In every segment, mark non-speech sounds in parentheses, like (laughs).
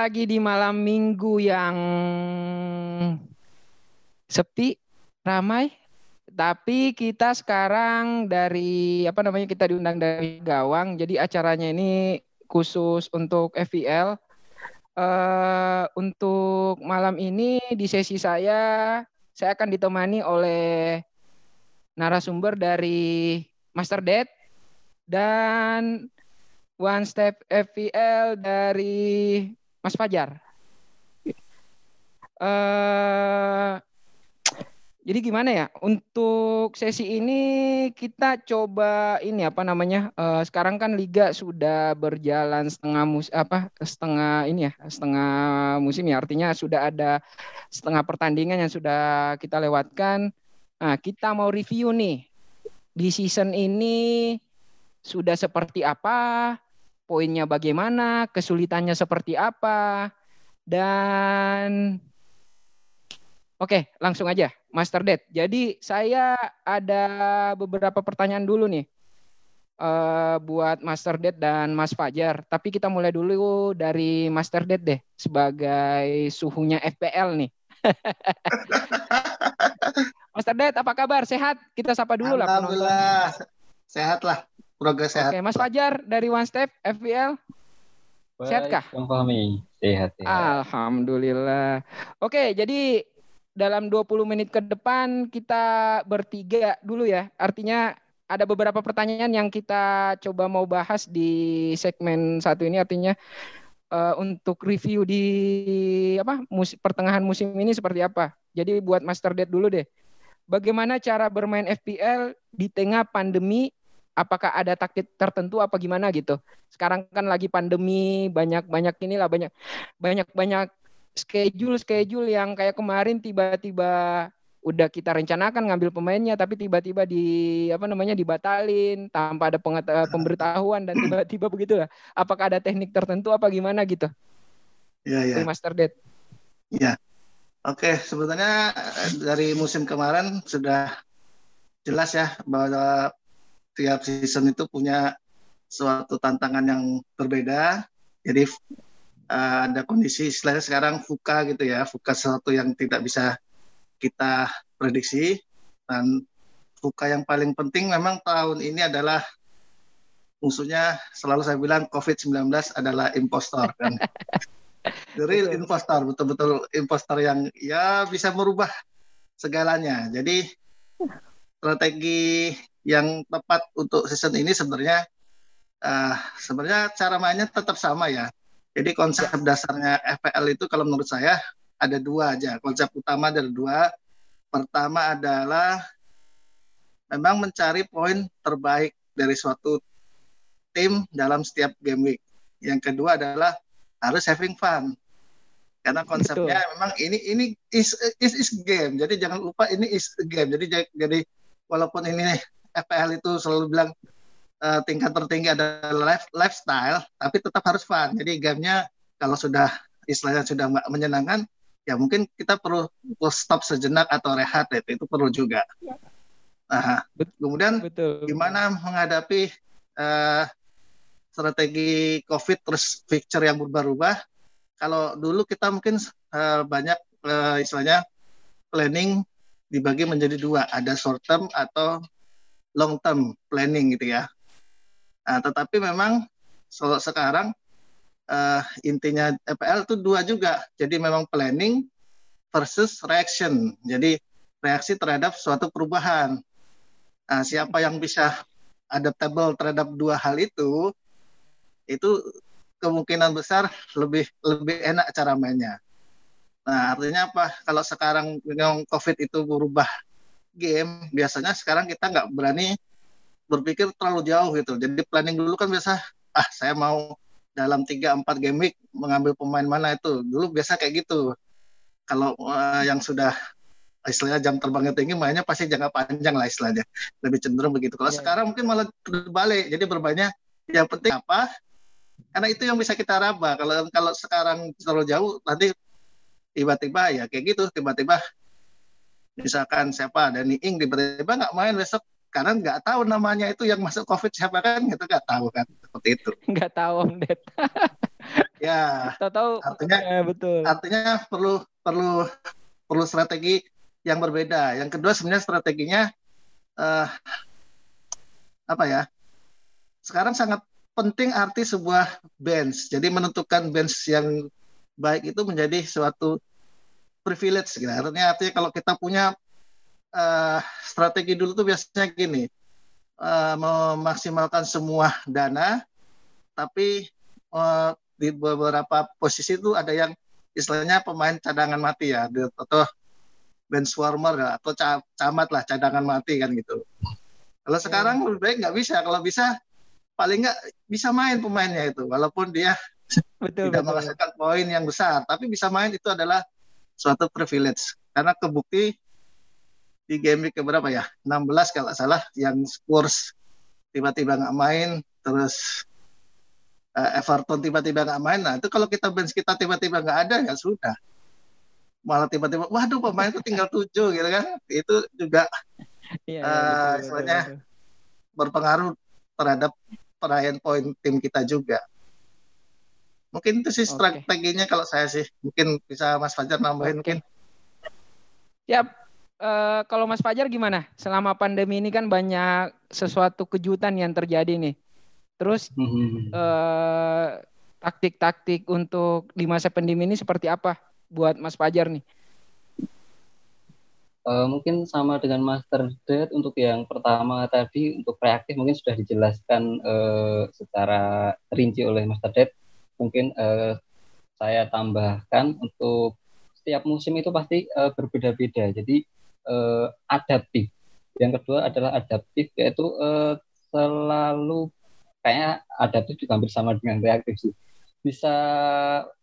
lagi di malam minggu yang sepi, ramai. Tapi kita sekarang dari apa namanya kita diundang dari Gawang. Jadi acaranya ini khusus untuk FVL. Uh, untuk malam ini di sesi saya saya akan ditemani oleh narasumber dari Master Dad dan One Step FPL dari Mas Fajar. Uh, jadi gimana ya? Untuk sesi ini kita coba ini apa namanya? Uh, sekarang kan liga sudah berjalan setengah mus apa setengah ini ya setengah musim ya. Artinya sudah ada setengah pertandingan yang sudah kita lewatkan. Nah kita mau review nih. Di season ini sudah seperti apa poinnya bagaimana, kesulitannya seperti apa, dan oke langsung aja Master Dad. Jadi saya ada beberapa pertanyaan dulu nih uh, buat Master Dad dan Mas Fajar. Tapi kita mulai dulu dari Master Dad deh sebagai suhunya FPL nih. (laughs) Master Dad, apa kabar? Sehat? Kita sapa dulu lah. Alhamdulillah, sehat lah progres sehat. Oke, Mas Fajar dari One Step FBL. Sehat kah? Bang Fahmi, sehat, sehat. Alhamdulillah. Oke, jadi dalam 20 menit ke depan kita bertiga dulu ya. Artinya ada beberapa pertanyaan yang kita coba mau bahas di segmen satu ini artinya uh, untuk review di apa musim, pertengahan musim ini seperti apa. Jadi buat Master Dad dulu deh. Bagaimana cara bermain FPL di tengah pandemi apakah ada taktik tertentu apa gimana gitu. Sekarang kan lagi pandemi, banyak-banyak inilah banyak banyak-banyak schedule schedule yang kayak kemarin tiba-tiba udah kita rencanakan ngambil pemainnya tapi tiba-tiba di apa namanya dibatalin tanpa ada pemberitahuan dan tiba-tiba begitu lah. Apakah ada teknik tertentu apa gimana gitu? Iya, iya. Master Dead. Iya. Oke, sebetulnya eh, dari musim kemarin sudah jelas ya bahwa tiap season itu punya suatu tantangan yang berbeda. Jadi uh, ada kondisi istilahnya sekarang fuka gitu ya, fuka sesuatu yang tidak bisa kita prediksi dan fuka yang paling penting memang tahun ini adalah musuhnya selalu saya bilang COVID-19 adalah impostor kan. (laughs) The real impostor, betul-betul impostor yang ya bisa merubah segalanya. Jadi strategi yang tepat untuk season ini sebenarnya uh, sebenarnya cara mainnya tetap sama ya. Jadi konsep dasarnya FPL itu kalau menurut saya ada dua aja. Konsep utama ada dua. Pertama adalah memang mencari poin terbaik dari suatu tim dalam setiap game week. Yang kedua adalah harus having fun. Karena konsepnya Betul. memang ini ini is, is is game. Jadi jangan lupa ini is game. Jadi jadi walaupun ini FPL itu selalu bilang uh, tingkat tertinggi adalah life, lifestyle, tapi tetap harus fun. Jadi gamenya kalau sudah istilahnya sudah menyenangkan, ya mungkin kita perlu stop sejenak atau rehat itu, itu perlu juga. Nah, kemudian Betul. gimana menghadapi uh, strategi COVID terus picture yang berubah-ubah? Kalau dulu kita mungkin uh, banyak uh, istilahnya planning dibagi menjadi dua, ada short term atau long term planning gitu ya. Nah, tetapi memang so, sekarang uh, intinya EPL itu dua juga. Jadi memang planning versus reaction. Jadi reaksi terhadap suatu perubahan. Nah, siapa yang bisa adaptable terhadap dua hal itu, itu kemungkinan besar lebih lebih enak cara mainnya. Nah, artinya apa? Kalau sekarang memang COVID itu berubah game biasanya sekarang kita nggak berani berpikir terlalu jauh gitu. Jadi planning dulu kan biasa (laughs) ah saya mau dalam 3 4 game week mengambil pemain mana itu. Dulu biasa kayak gitu. Kalau uh, yang sudah istilahnya jam terbangnya tinggi mainnya pasti jangka panjang lah istilahnya. Lebih cenderung begitu. Kalau yeah. sekarang mungkin malah terbalik. Jadi berbanyak yang penting apa? Karena itu yang bisa kita raba. Kalau kalau sekarang terlalu jauh nanti tiba-tiba ya kayak gitu tiba-tiba misalkan siapa Danny Ing tiba-tiba nggak main besok karena nggak tahu namanya itu yang masuk COVID siapa kan gitu nggak tahu kan seperti itu. (laughs) Nggak tahu Om Ded. (laughs) ya. Tahu-tahu. Artinya ya, betul. Artinya perlu perlu perlu strategi yang berbeda. Yang kedua sebenarnya strateginya uh, apa ya? Sekarang sangat penting arti sebuah bench. Jadi menentukan bench yang baik itu menjadi suatu privilege. Gitu. Artinya artinya kalau kita punya uh, strategi dulu tuh biasanya gini, uh, memaksimalkan semua dana, tapi uh, di beberapa posisi itu ada yang istilahnya pemain cadangan mati ya, atau bench warmer ya, atau camat lah cadangan mati kan gitu. Kalau iya. sekarang lebih baik nggak bisa, kalau bisa paling nggak bisa main pemainnya itu, walaupun dia (laughs) betul, tidak betul. menghasilkan poin yang besar, tapi bisa main itu adalah suatu privilege. Karena kebukti di game week berapa ya? 16 kalau salah yang Spurs tiba-tiba nggak main terus uh, Everton tiba-tiba nggak main. Nah itu kalau kita bench kita tiba-tiba nggak ada ya sudah. Malah tiba-tiba waduh pemain itu tinggal tujuh gitu kan. Itu juga iya, uh, istilahnya berpengaruh terhadap perayaan poin tim kita juga mungkin itu sih strateginya okay. kalau saya sih mungkin bisa Mas Fajar nambahin okay. mungkin Siap uh, kalau Mas Fajar gimana? Selama pandemi ini kan banyak sesuatu kejutan yang terjadi nih. Terus uh, taktik-taktik untuk di masa pandemi ini seperti apa buat Mas Fajar nih? Uh, mungkin sama dengan Master Dead untuk yang pertama tadi untuk reaktif mungkin sudah dijelaskan uh, secara rinci oleh Master Dead. Mungkin uh, saya tambahkan untuk setiap musim itu pasti uh, berbeda-beda. Jadi uh, adaptif. Yang kedua adalah adaptif yaitu uh, selalu kayaknya adaptif juga hampir sama dengan reaktif sih. Bisa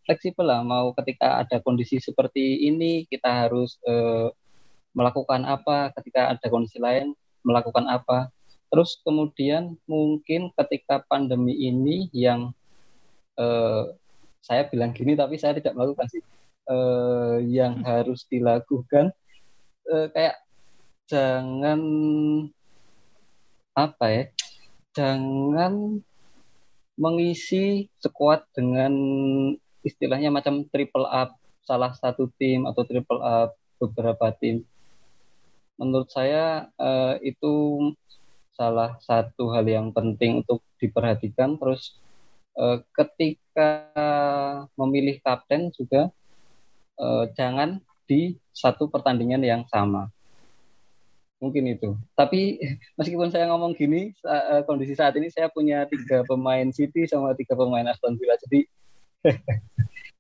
fleksibel lah mau ketika ada kondisi seperti ini kita harus uh, melakukan apa, ketika ada kondisi lain melakukan apa. Terus kemudian mungkin ketika pandemi ini yang uh, saya bilang gini tapi saya tidak melakukan sih. Uh, yang harus dilakukan uh, kayak jangan apa ya jangan mengisi sekuat dengan istilahnya macam triple up salah satu tim atau triple up beberapa tim. Menurut saya uh, itu salah satu hal yang penting untuk diperhatikan. Terus uh, ketika memilih kapten juga uh, jangan di satu pertandingan yang sama. Mungkin itu. Tapi (laughs) meskipun saya ngomong gini, eh, kondisi saat ini saya punya tiga pemain City sama tiga pemain Aston Villa. Jadi (laughs)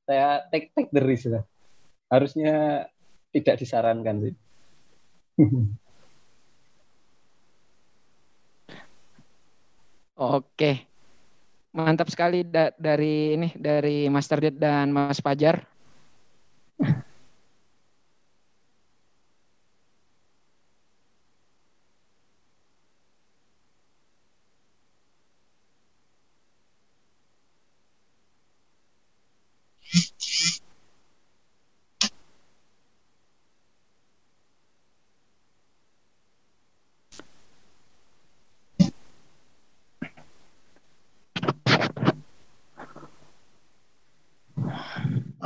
saya take take the risk lah. Harusnya tidak disarankan sih. (laughs) Oke. Mantap sekali da dari ini dari Master Jet dan Mas Fajar.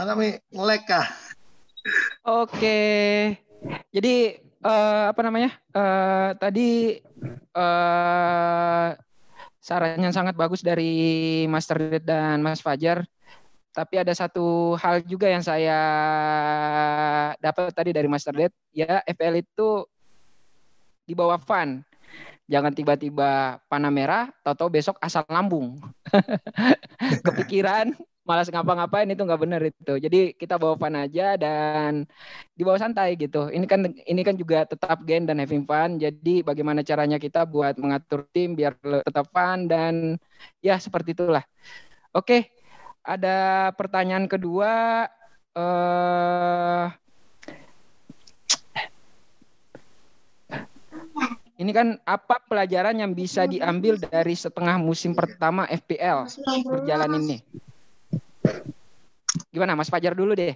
Mana mi ngelek kah? Oke. Jadi uh, apa namanya? Uh, tadi uh, sarannya sangat bagus dari Master Ded dan Mas Fajar. Tapi ada satu hal juga yang saya dapat tadi dari Master Ded, ya FPL itu di bawah fun. Jangan tiba-tiba panah merah, tahu-tahu besok asal lambung. (laughs) Kepikiran, malas ngapa-ngapain itu nggak benar itu. Jadi kita bawa fun aja dan dibawa santai gitu. Ini kan ini kan juga tetap game dan having fun. Jadi bagaimana caranya kita buat mengatur tim biar tetap fun dan ya seperti itulah. Oke, ada pertanyaan kedua. Uh, ini kan apa pelajaran yang bisa diambil dari setengah musim pertama FPL berjalan ini? Gimana Mas Fajar dulu deh.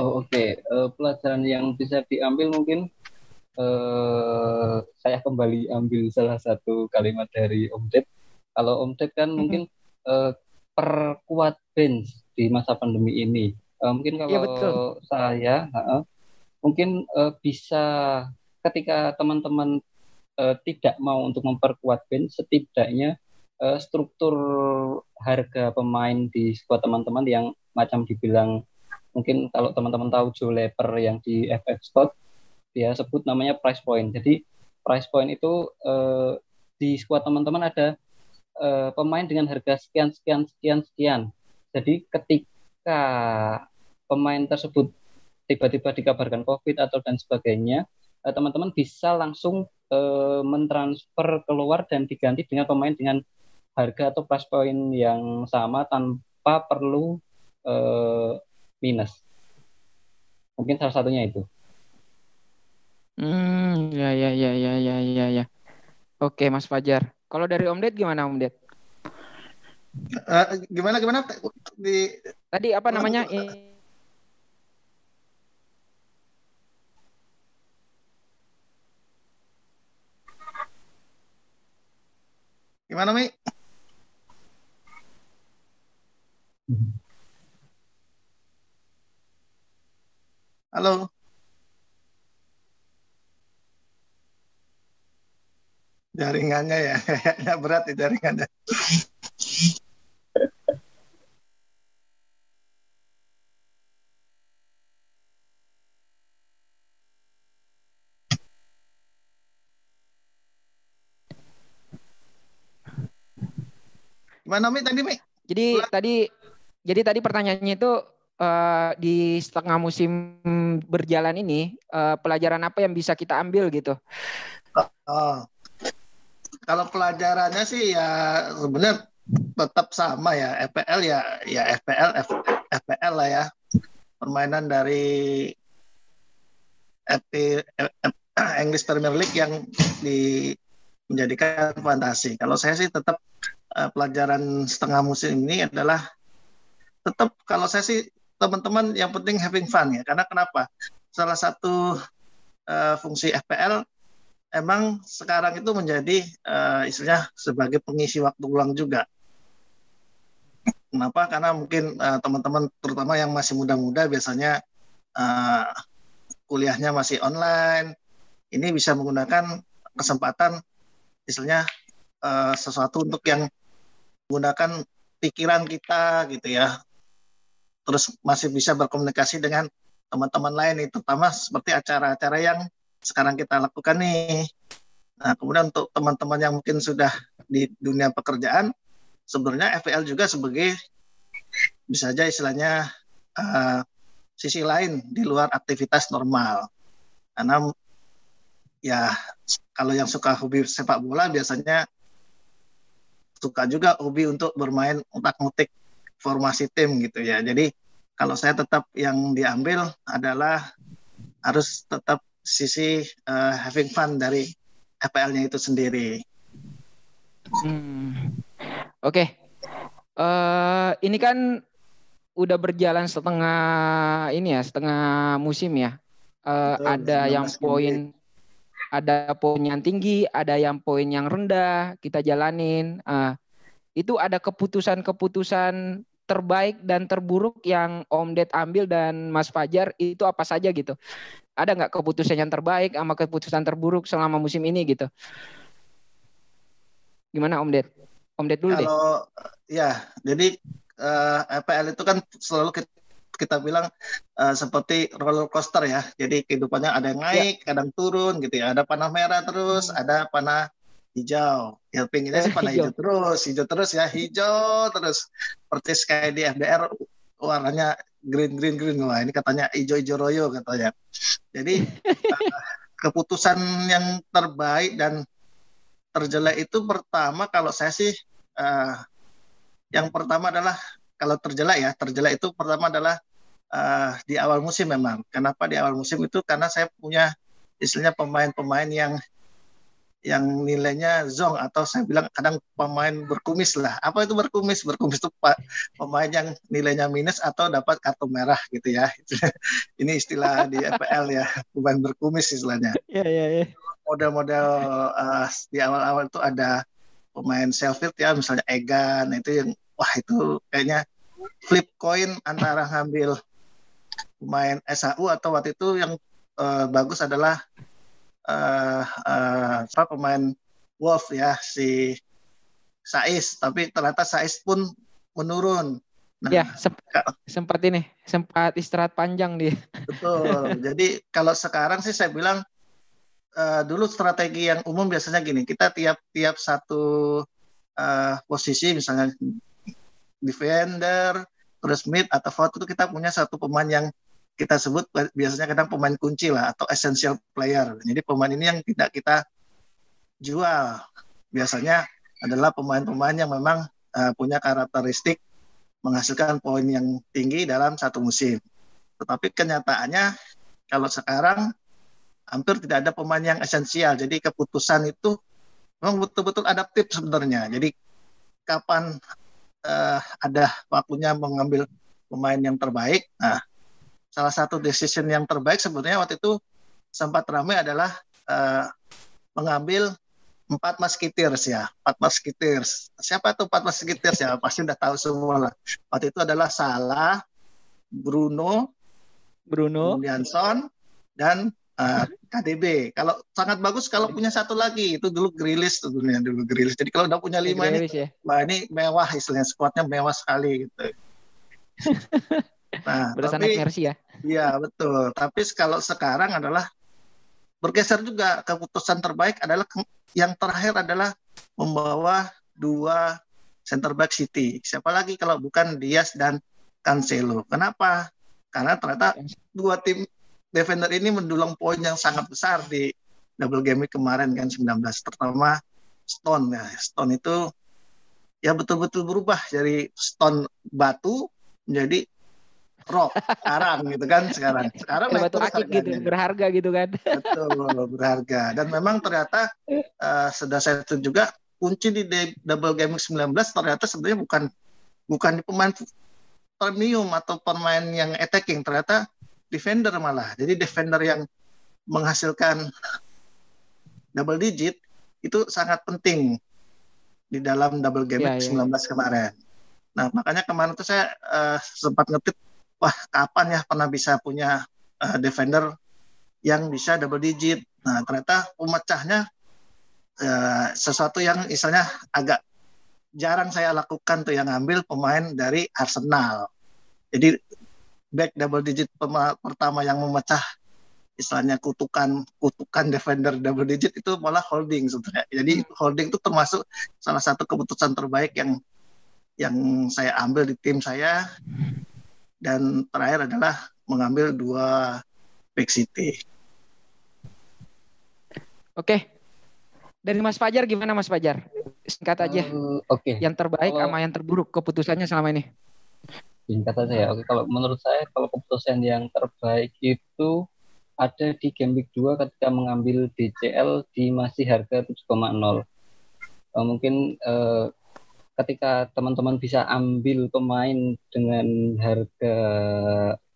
Oh oke, okay. uh, eh, pelajaran yang bisa diambil mungkin eh, saya kembali ambil salah satu kalimat dari Om Ded. Kalau Om Ded kan mm -hmm. mungkin eh, perkuat bench di masa pandemi ini. Uh, mungkin iya, kalau ya, betul. saya uh, mungkin uh, bisa ketika teman-teman uh, tidak mau untuk memperkuat bench, setidaknya uh, struktur harga pemain di squad teman-teman yang macam dibilang mungkin kalau teman-teman tahu Joe Leper yang di FF Spot dia sebut namanya price point. Jadi price point itu uh, di squad teman-teman ada uh, pemain dengan harga sekian sekian sekian sekian. Jadi ketika pemain tersebut tiba-tiba dikabarkan COVID atau dan sebagainya, uh, teman-teman bisa langsung uh, mentransfer keluar dan diganti dengan pemain dengan harga atau price point yang sama tanpa perlu uh, minus. Mungkin salah satunya itu. Hmm, ya ya ya ya ya ya ya. Oke, Mas Fajar. Kalau dari Om Ded gimana Om Ded? Uh, gimana gimana di tadi apa namanya? Gimana Mi? Halo. jaringannya ya kayaknya berat di jaringannya Gimana Mi tadi Mi? Jadi tadi jadi tadi pertanyaannya itu uh, di setengah musim berjalan ini uh, pelajaran apa yang bisa kita ambil gitu? Oh kalau pelajarannya sih ya sebenarnya tetap sama ya FPL ya ya FPL FPL lah ya permainan dari FP, F, English Premier League yang di menjadikan fantasi. Kalau saya sih tetap uh, pelajaran setengah musim ini adalah tetap kalau saya sih teman-teman yang penting having fun ya. Karena kenapa? Salah satu uh, fungsi FPL emang sekarang itu menjadi uh, istilahnya sebagai pengisi waktu ulang juga. Kenapa? Karena mungkin uh, teman-teman terutama yang masih muda-muda biasanya uh, kuliahnya masih online, ini bisa menggunakan kesempatan istilahnya uh, sesuatu untuk yang menggunakan pikiran kita gitu ya. Terus masih bisa berkomunikasi dengan teman-teman lain, terutama seperti acara-acara yang sekarang kita lakukan nih. Nah, kemudian untuk teman-teman yang mungkin sudah di dunia pekerjaan, sebenarnya FPL juga sebagai bisa saja istilahnya uh, sisi lain di luar aktivitas normal. Karena ya kalau yang suka hobi sepak bola biasanya suka juga hobi untuk bermain utak-utik formasi tim gitu ya. Jadi kalau saya tetap yang diambil adalah harus tetap sisi uh, having fun dari FPL-nya itu sendiri. Hmm. Oke, okay. uh, eh, ini kan udah berjalan setengah ini ya, setengah musim ya. Uh, Betul, ada yang poin, ada poin yang tinggi, ada yang poin yang rendah. Kita jalanin. Uh, itu ada keputusan-keputusan terbaik dan terburuk yang Om Ded ambil dan Mas Fajar itu apa saja gitu? Ada nggak keputusan yang terbaik sama keputusan terburuk selama musim ini gitu? Gimana Om Ded? Om Ded dulu Kalau, deh. ya, jadi uh, eh, EPL itu kan selalu kita, kita bilang uh, seperti roller coaster ya. Jadi kehidupannya ada yang ya. naik, ya. kadang turun gitu ya. Ada panah merah terus, hmm. ada panah hijau. Ya pinginnya sih pada (laughs) hijau. hijau terus, hijau terus ya, hijau terus. Persis kayak di FDR warnanya green green green wah ini katanya hijau hijau royo katanya. Jadi uh, (laughs) keputusan yang terbaik dan terjelek itu pertama kalau saya sih uh, yang pertama adalah kalau terjelek ya terjelek itu pertama adalah uh, di awal musim memang. Kenapa di awal musim itu karena saya punya istilahnya pemain-pemain yang yang nilainya zong atau saya bilang kadang pemain berkumis lah. Apa itu berkumis? Berkumis itu pak pemain yang nilainya minus atau dapat kartu merah gitu ya. (laughs) Ini istilah di FPL ya, pemain berkumis istilahnya. Iya (laughs) iya iya. Model-model uh, di awal-awal itu ada pemain Sheffield ya, misalnya Egan itu yang wah itu kayaknya flip coin antara ngambil pemain SHU atau waktu itu yang uh, bagus adalah uh, uh, pemain Wolf ya si Sais tapi ternyata Sais pun menurun. Nah, ya sempat, sempat ini sempat istirahat panjang dia. Betul. (laughs) Jadi kalau sekarang sih saya bilang uh, dulu strategi yang umum biasanya gini kita tiap-tiap satu uh, posisi misalnya defender terus mid atau forward itu kita punya satu pemain yang kita sebut biasanya kadang pemain kunci lah atau essential player. Jadi pemain ini yang tidak kita jual. Biasanya adalah pemain-pemain yang memang uh, punya karakteristik menghasilkan poin yang tinggi dalam satu musim. Tetapi kenyataannya kalau sekarang hampir tidak ada pemain yang esensial. Jadi keputusan itu memang betul-betul adaptif sebenarnya. Jadi kapan uh, ada waktunya mengambil pemain yang terbaik, nah salah satu decision yang terbaik sebenarnya waktu itu sempat ramai adalah uh, mengambil empat maskitirs ya, empat maskitirs. Siapa tuh empat maskitirs ya? (laughs) Pasti udah tahu semua lah. Waktu itu adalah Salah, Bruno, Bruno, Jansson, dan uh, eh, KDB. Kalau sangat bagus kalau punya satu lagi itu dulu Grilis tuh dulu dulu Grilis. Jadi kalau udah punya lima ini, ya? wah ini mewah istilahnya skuadnya mewah sekali gitu. (laughs) Nah, Berdasarkan tapi, versi ya. Iya betul. Tapi kalau sekarang adalah bergeser juga keputusan terbaik adalah yang terakhir adalah membawa dua center back City. Siapa lagi kalau bukan Diaz dan Cancelo. Kenapa? Karena ternyata dua tim defender ini mendulang poin yang sangat besar di double game kemarin kan 19 terutama Stone ya. Stone itu ya betul-betul berubah dari Stone batu menjadi rock sekarang gitu kan sekarang. Sekarang batu akik gitu berharga gitu kan. Betul berharga. Dan memang ternyata uh, sudah saya itu juga kunci di double gaming 19 ternyata sebenarnya bukan bukan di pemain premium atau pemain yang attacking. Ternyata defender malah. Jadi defender yang menghasilkan double digit itu sangat penting di dalam double game ya, 19 ya. kemarin. Nah, makanya kemarin itu saya uh, sempat ngetik wah kapan ya pernah bisa punya uh, defender yang bisa double digit. Nah ternyata pemecahnya uh, sesuatu yang misalnya agak jarang saya lakukan tuh yang ngambil pemain dari Arsenal. Jadi back double digit pertama yang memecah istilahnya kutukan kutukan defender double digit itu malah holding sebenarnya. Jadi hmm. holding itu termasuk salah satu keputusan terbaik yang yang saya ambil di tim saya dan terakhir adalah mengambil dua back city. Oke. Dari Mas Fajar gimana Mas Fajar? Singkat aja. Uh, Oke. Okay. Yang terbaik kalau, sama yang terburuk keputusannya selama ini. Singkat aja ya. Oke, kalau menurut saya kalau keputusan yang terbaik itu ada di game week 2 ketika mengambil DCL di masih harga 7,0. Uh, mungkin uh, ketika teman-teman bisa ambil pemain dengan harga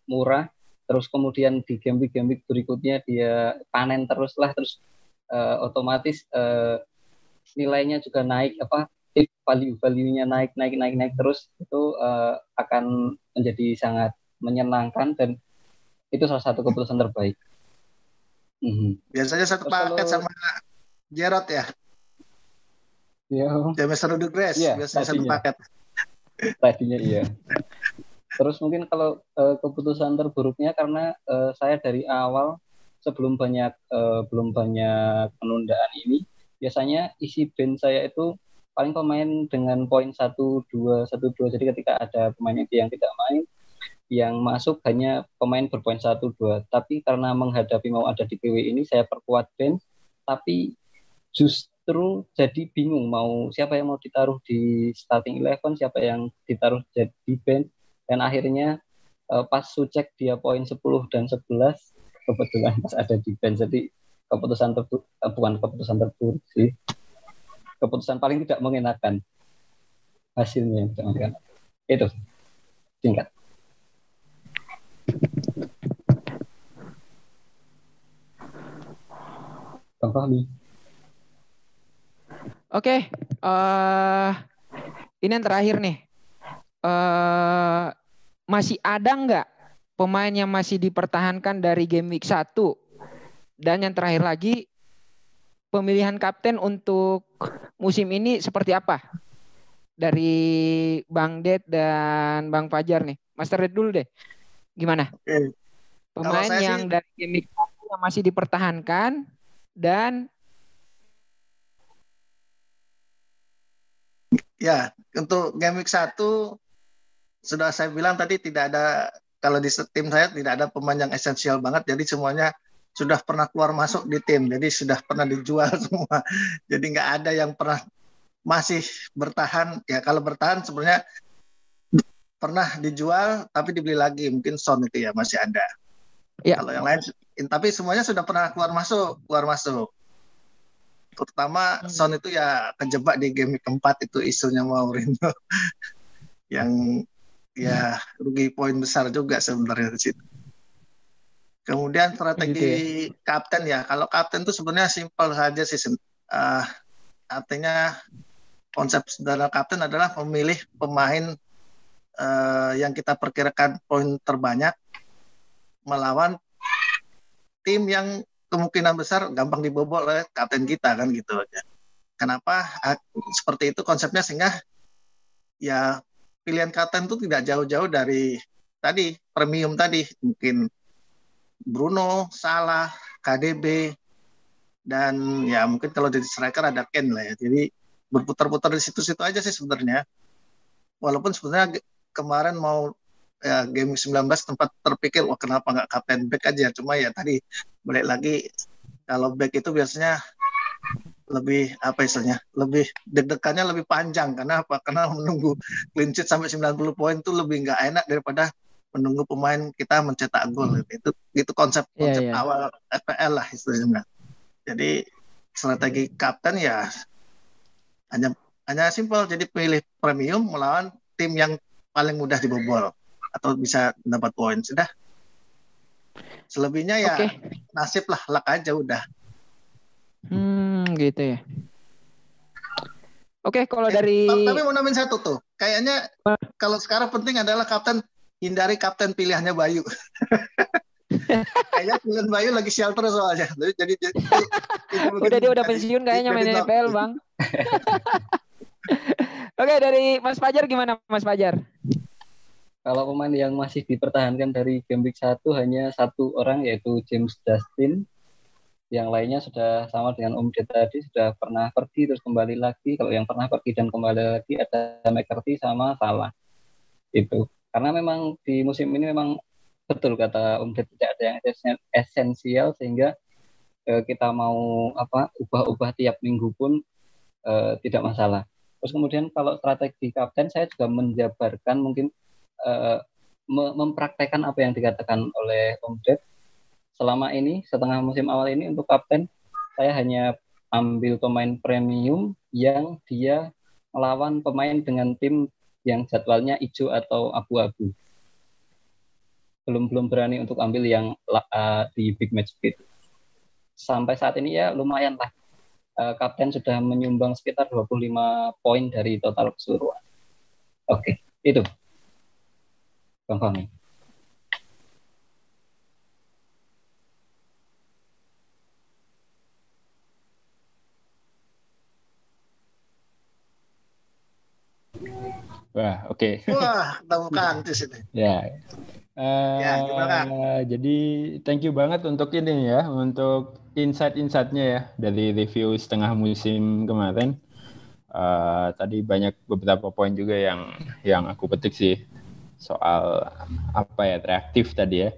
murah terus kemudian di game week game week berikutnya dia panen terus lah terus uh, otomatis uh, nilainya juga naik apa value value-nya naik naik naik naik terus itu uh, akan menjadi sangat menyenangkan dan itu salah satu keputusan terbaik. Mm-hmm. Biasanya satu paket sama Jerot ya. Iya. James Rodriguez iya, biasanya satu paket. Tadinya iya. Terus mungkin kalau uh, keputusan terburuknya karena uh, saya dari awal sebelum banyak uh, belum banyak penundaan ini biasanya isi bench saya itu paling pemain dengan poin satu dua satu dua jadi ketika ada pemain yang tidak main yang masuk hanya pemain berpoin satu dua tapi karena menghadapi mau ada di PW ini saya perkuat bench tapi just justru jadi bingung mau siapa yang mau ditaruh di starting eleven, siapa yang ditaruh jadi bench dan akhirnya uh, pas Sucek dia poin 10 dan 11 kebetulan pas ada di bench jadi keputusan terburuk eh, bukan keputusan terburuk sih. Keputusan paling tidak mengenakan hasilnya yang tidak mengenakan. Itu singkat. Bang Fahmi Oke, uh, ini yang terakhir nih. Uh, masih ada nggak pemain yang masih dipertahankan dari game week 1? Dan yang terakhir lagi, pemilihan kapten untuk musim ini seperti apa? Dari Bang Ded dan Bang Fajar nih. Master Ded dulu deh. Gimana? Pemain yang sih... dari game week 1 yang masih dipertahankan dan Ya, untuk game week 1 sudah saya bilang tadi tidak ada kalau di tim saya tidak ada pemain yang esensial banget jadi semuanya sudah pernah keluar masuk di tim jadi sudah pernah dijual (laughs) semua. Jadi nggak ada yang pernah masih bertahan. Ya kalau bertahan sebenarnya pernah dijual tapi dibeli lagi. Mungkin Son itu ya masih ada. Ya. kalau yang lain tapi semuanya sudah pernah keluar masuk keluar masuk terutama hmm. Son itu ya kejebak di game keempat itu isunya Mourinho (laughs) yang ya rugi poin besar juga sebenarnya di situ. Kemudian strategi gitu ya? kapten ya, kalau kapten itu sebenarnya simpel saja sih. Uh, artinya konsep sederhana kapten adalah memilih pemain uh, yang kita perkirakan poin terbanyak melawan tim yang kemungkinan besar gampang dibobol oleh kapten kita kan gitu aja. Kenapa seperti itu konsepnya sehingga ya pilihan kapten itu tidak jauh-jauh dari tadi premium tadi mungkin Bruno, Salah, KDB dan ya mungkin kalau di striker ada Ken lah ya. Jadi berputar-putar di situ-situ aja sih sebenarnya. Walaupun sebenarnya kemarin mau ya game 19 tempat terpikir wah kenapa nggak kapten back aja? Cuma ya tadi balik lagi kalau back itu biasanya lebih apa istilahnya lebih deg-degannya lebih panjang. Karena apa? Karena (laughs) menunggu clean sheet sampai 90 poin itu lebih nggak enak daripada menunggu pemain kita mencetak gol. Hmm. itu itu konsep iya, konsep yeah, yeah. awal FPL lah istilahnya jadi strategi kapten ya hanya hanya simpel. Jadi pilih premium melawan tim yang paling mudah dibobol atau bisa dapat poin sudah selebihnya ya okay. nasib lah luck aja udah. Hmm gitu ya. Oke okay, kalau dari tapi mau namain satu tuh. Kayaknya kalau sekarang penting adalah kapten hindari kapten pilihannya Bayu. (laughs) Kayaknya pilihan Bayu lagi shelter soalnya. Jadi, jadi (laughs) udah dia udah pensiun kayaknya main NFL bang. (laughs) Oke dari Mas Fajar gimana Mas Fajar? Kalau pemain yang masih dipertahankan dari game week 1 hanya satu orang yaitu James Justin. Yang lainnya sudah sama dengan Om Ded tadi sudah pernah pergi terus kembali lagi. Kalau yang pernah pergi dan kembali lagi ada McCarthy sama Salah. Itu. Karena memang di musim ini memang betul kata Om Ded tidak ada yang esensial sehingga eh, kita mau apa ubah-ubah tiap minggu pun eh, tidak masalah. Terus kemudian kalau strategi kapten saya juga menjabarkan mungkin uh, mempraktekkan apa yang dikatakan oleh Om Ded. Selama ini, setengah musim awal ini untuk kapten, saya hanya ambil pemain premium yang dia melawan pemain dengan tim yang jadwalnya hijau atau abu-abu. Belum belum berani untuk ambil yang uh, di big match speed. Sampai saat ini ya lumayan lah. Uh, kapten sudah menyumbang sekitar 25 poin dari total keseluruhan. Oke, okay, itu. Bang Fahmi. Wah, oke. Okay. Wah, tahu kan di sini. Ya. Uh, ya, gimana? Jadi, thank you banget untuk ini ya, untuk insight-insightnya ya dari review setengah musim kemarin. Uh, tadi banyak beberapa poin juga yang yang aku petik sih soal apa ya reaktif tadi ya.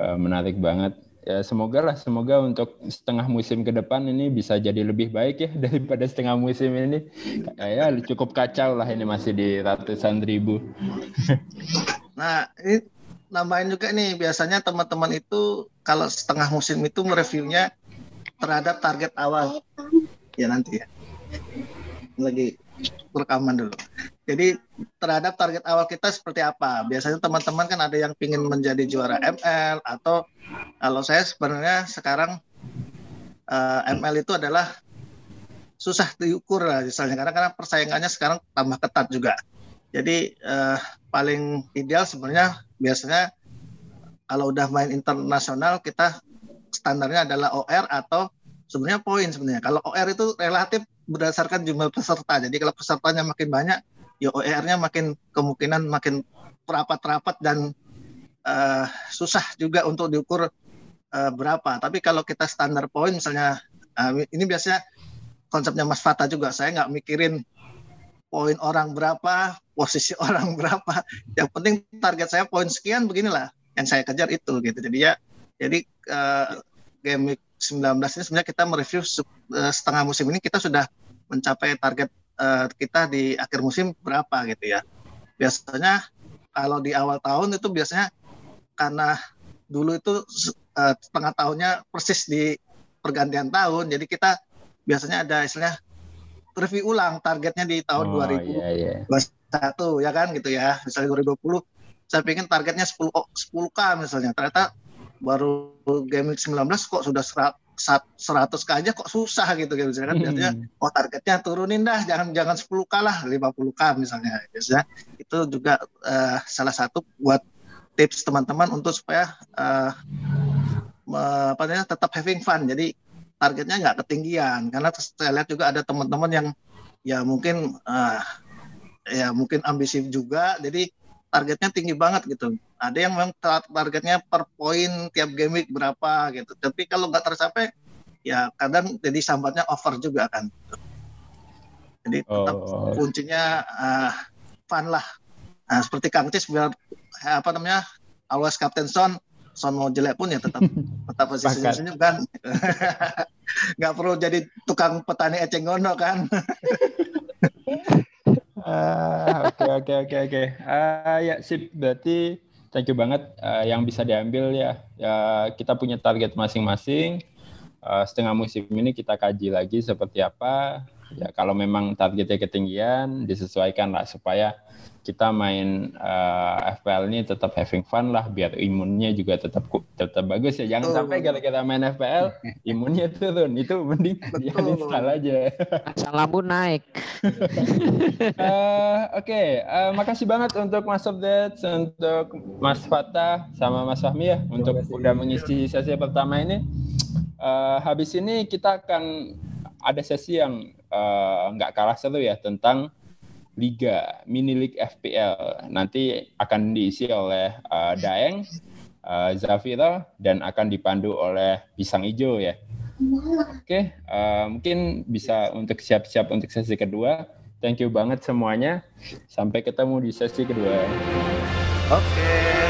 Uh, menarik banget. Ya semoga lah semoga untuk setengah musim ke depan ini bisa jadi lebih baik ya (laughs) daripada setengah musim ini. Ya cukup kacau lah ini masih di ratusan ribu. (laughs) Nah ini nambahin juga nih biasanya teman-teman itu kalau setengah musim itu mereviewnya terhadap target awal. Ya nanti ya. Lagi rekaman dulu. Jadi terhadap target awal kita seperti apa? Biasanya teman-teman kan ada yang ingin menjadi juara ML atau kalau saya sebenarnya sekarang uh, eh, ML itu adalah susah diukur lah misalnya karena karena persaingannya sekarang tambah ketat juga. Jadi uh, paling ideal sebenarnya biasanya kalau udah main internasional kita standarnya adalah OR atau sebenarnya poin sebenarnya. Kalau OR itu relatif berdasarkan jumlah peserta. Jadi kalau pesertanya makin banyak, ya OER-nya makin kemungkinan makin rapat-rapat dan uh, susah juga untuk diukur uh, berapa. Tapi kalau kita standar poin misalnya uh, ini biasanya konsepnya Mas Fata juga. Saya nggak mikirin poin orang berapa, posisi (laughs) orang berapa. Yang penting target saya poin sekian beginilah yang saya kejar itu gitu. Jadi ya jadi uh, 19 ini sebenarnya kita mereview uh, setengah musim ini kita sudah mencapai target uh, kita di akhir musim berapa gitu ya. Biasanya kalau di awal tahun itu biasanya karena dulu itu uh, setengah tahunnya persis di pergantian tahun, jadi kita biasanya ada istilahnya review ulang targetnya di tahun oh, 2021 iya, iya. ya kan gitu ya. Misalnya 2020 saya ingin targetnya 10 10k misalnya. Ternyata baru game 19 kok sudah 100 k aja kok susah gitu kan biasanya hmm. oh targetnya turunin dah jangan jangan 10 k lah 50 k misalnya. Biasanya itu juga uh, salah satu buat tips teman-teman untuk supaya uh, apa namanya tetap having fun. Jadi targetnya nggak ketinggian. Karena saya lihat juga ada teman-teman yang ya mungkin uh, ya mungkin ambisi juga. Jadi targetnya tinggi banget gitu. Ada yang memang targetnya per poin tiap game week berapa gitu. Tapi kalau nggak tercapai, ya kadang jadi sambatnya over juga kan. Jadi tetap oh. kuncinya uh, fun lah. Nah, seperti Kang Cis biar apa namanya always Captain Son, Son mau jelek pun ya tetap (laughs) tetap posisinya senyum kan. (laughs) nggak perlu jadi tukang petani eceng gondok kan. (laughs) Ah, oke oke oke oke. Ah, ya sip. Berarti thank you banget uh, yang bisa diambil ya. Ya kita punya target masing-masing. Uh, setengah musim ini kita kaji lagi seperti apa. Ya kalau memang targetnya ketinggian disesuaikan lah supaya kita main uh, eh, FPL ini tetap having fun lah biar imunnya juga tetap tetap bagus ya. Jangan oh. sampai gara-gara main FPL (laughs) imunnya turun. Itu mending ya (laughs) install aja. Asal lambung naik. Uh, (laughs) oke. Okay. uh, makasih banget untuk Mas Update untuk Mas Fatah sama Mas Fahmi ya untuk udah mengisi sesi pertama ini. Uh, habis ini kita akan ada sesi yang nggak uh, kalah seru ya tentang Liga Mini League FPL nanti akan diisi oleh uh, Daeng, uh, Zafira dan akan dipandu oleh Pisang Ijo ya. Oke, okay, uh, mungkin bisa untuk siap-siap untuk sesi kedua. Thank you banget semuanya. Sampai ketemu di sesi kedua. Oke. Okay.